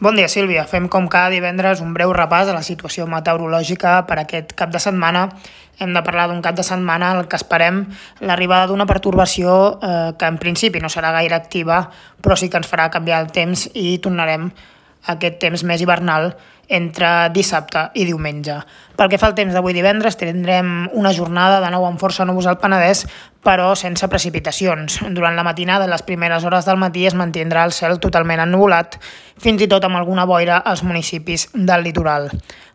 Bon dia, Sílvia. Fem com cada divendres un breu repàs de la situació meteorològica per aquest cap de setmana. Hem de parlar d'un cap de setmana en el que esperem l'arribada d'una pertorbació eh, que en principi no serà gaire activa, però sí que ens farà canviar el temps i tornarem aquest temps més hivernal entre dissabte i diumenge. Pel que fa al temps d'avui divendres, tindrem una jornada de nou amb força núvols al Penedès, però sense precipitacions. Durant la matinada les primeres hores del matí es mantindrà el cel totalment ennubulat, fins i tot amb alguna boira als municipis del litoral.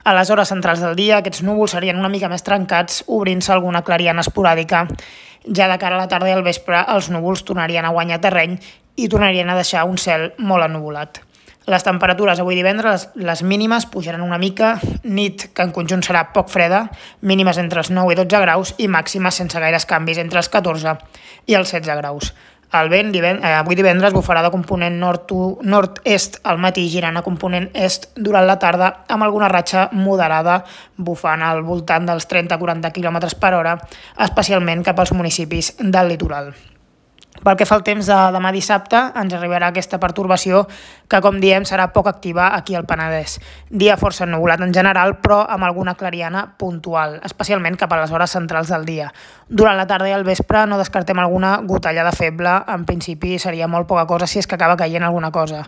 A les hores centrals del dia, aquests núvols serien una mica més trencats, obrint-se alguna clariana esporàdica. Ja de cara a la tarda i al vespre, els núvols tornarien a guanyar terreny i tornarien a deixar un cel molt ennubulat. Les temperatures avui divendres, les, les mínimes pujaran una mica, nit que en conjunt serà poc freda, mínimes entre els 9 i 12 graus i màximes sense gaires canvis entre els 14 i els 16 graus. El vent divend eh, avui divendres bufarà de component nord-est al matí girant a component est durant la tarda amb alguna ratxa moderada bufant al voltant dels 30-40 km per hora, especialment cap als municipis del litoral. Pel que fa al temps de demà dissabte, ens arribarà aquesta pertorbació que, com diem, serà poc activa aquí al Penedès. Dia força ennubulat en general, però amb alguna clariana puntual, especialment cap a les hores centrals del dia. Durant la tarda i al vespre no descartem alguna gotellada feble, en principi seria molt poca cosa si és que acaba caient alguna cosa.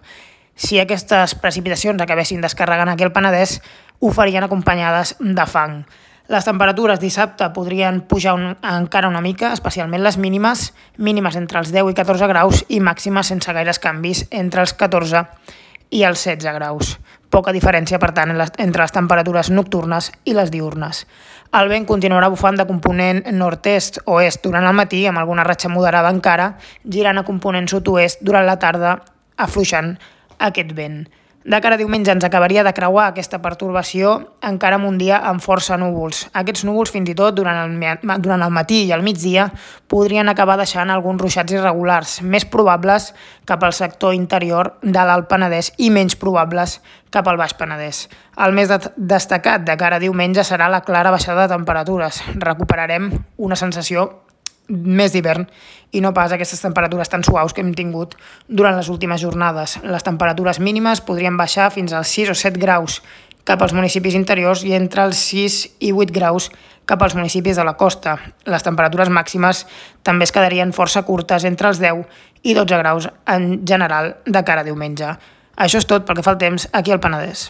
Si aquestes precipitacions acabessin descarregant aquí al Penedès, ho farien acompanyades de fang. Les temperatures dissabte podrien pujar un, encara una mica, especialment les mínimes, mínimes entre els 10 i 14 graus i màximes sense gaires canvis entre els 14 i els 16 graus. Poca diferència, per tant, entre les temperatures nocturnes i les diurnes. El vent continuarà bufant de component nord-est o est durant el matí, amb alguna ratxa moderada encara, girant a component sud-oest durant la tarda, afluixant aquest vent. De cara a diumenge ens acabaria de creuar aquesta pertorbació encara amb un dia amb força núvols. Aquests núvols, fins i tot durant el, durant el matí i el migdia, podrien acabar deixant alguns ruixats irregulars, més probables cap al sector interior de l'Alt Penedès i menys probables cap al Baix Penedès. El més de destacat de cara a diumenge serà la clara baixada de temperatures. Recuperarem una sensació més d'hivern i no pas aquestes temperatures tan suaus que hem tingut durant les últimes jornades. Les temperatures mínimes podrien baixar fins als 6 o 7 graus cap als municipis interiors i entre els 6 i 8 graus cap als municipis de la costa. Les temperatures màximes també es quedarien força curtes entre els 10 i 12 graus en general de cara a diumenge. Això és tot pel que fa al temps aquí al Penedès.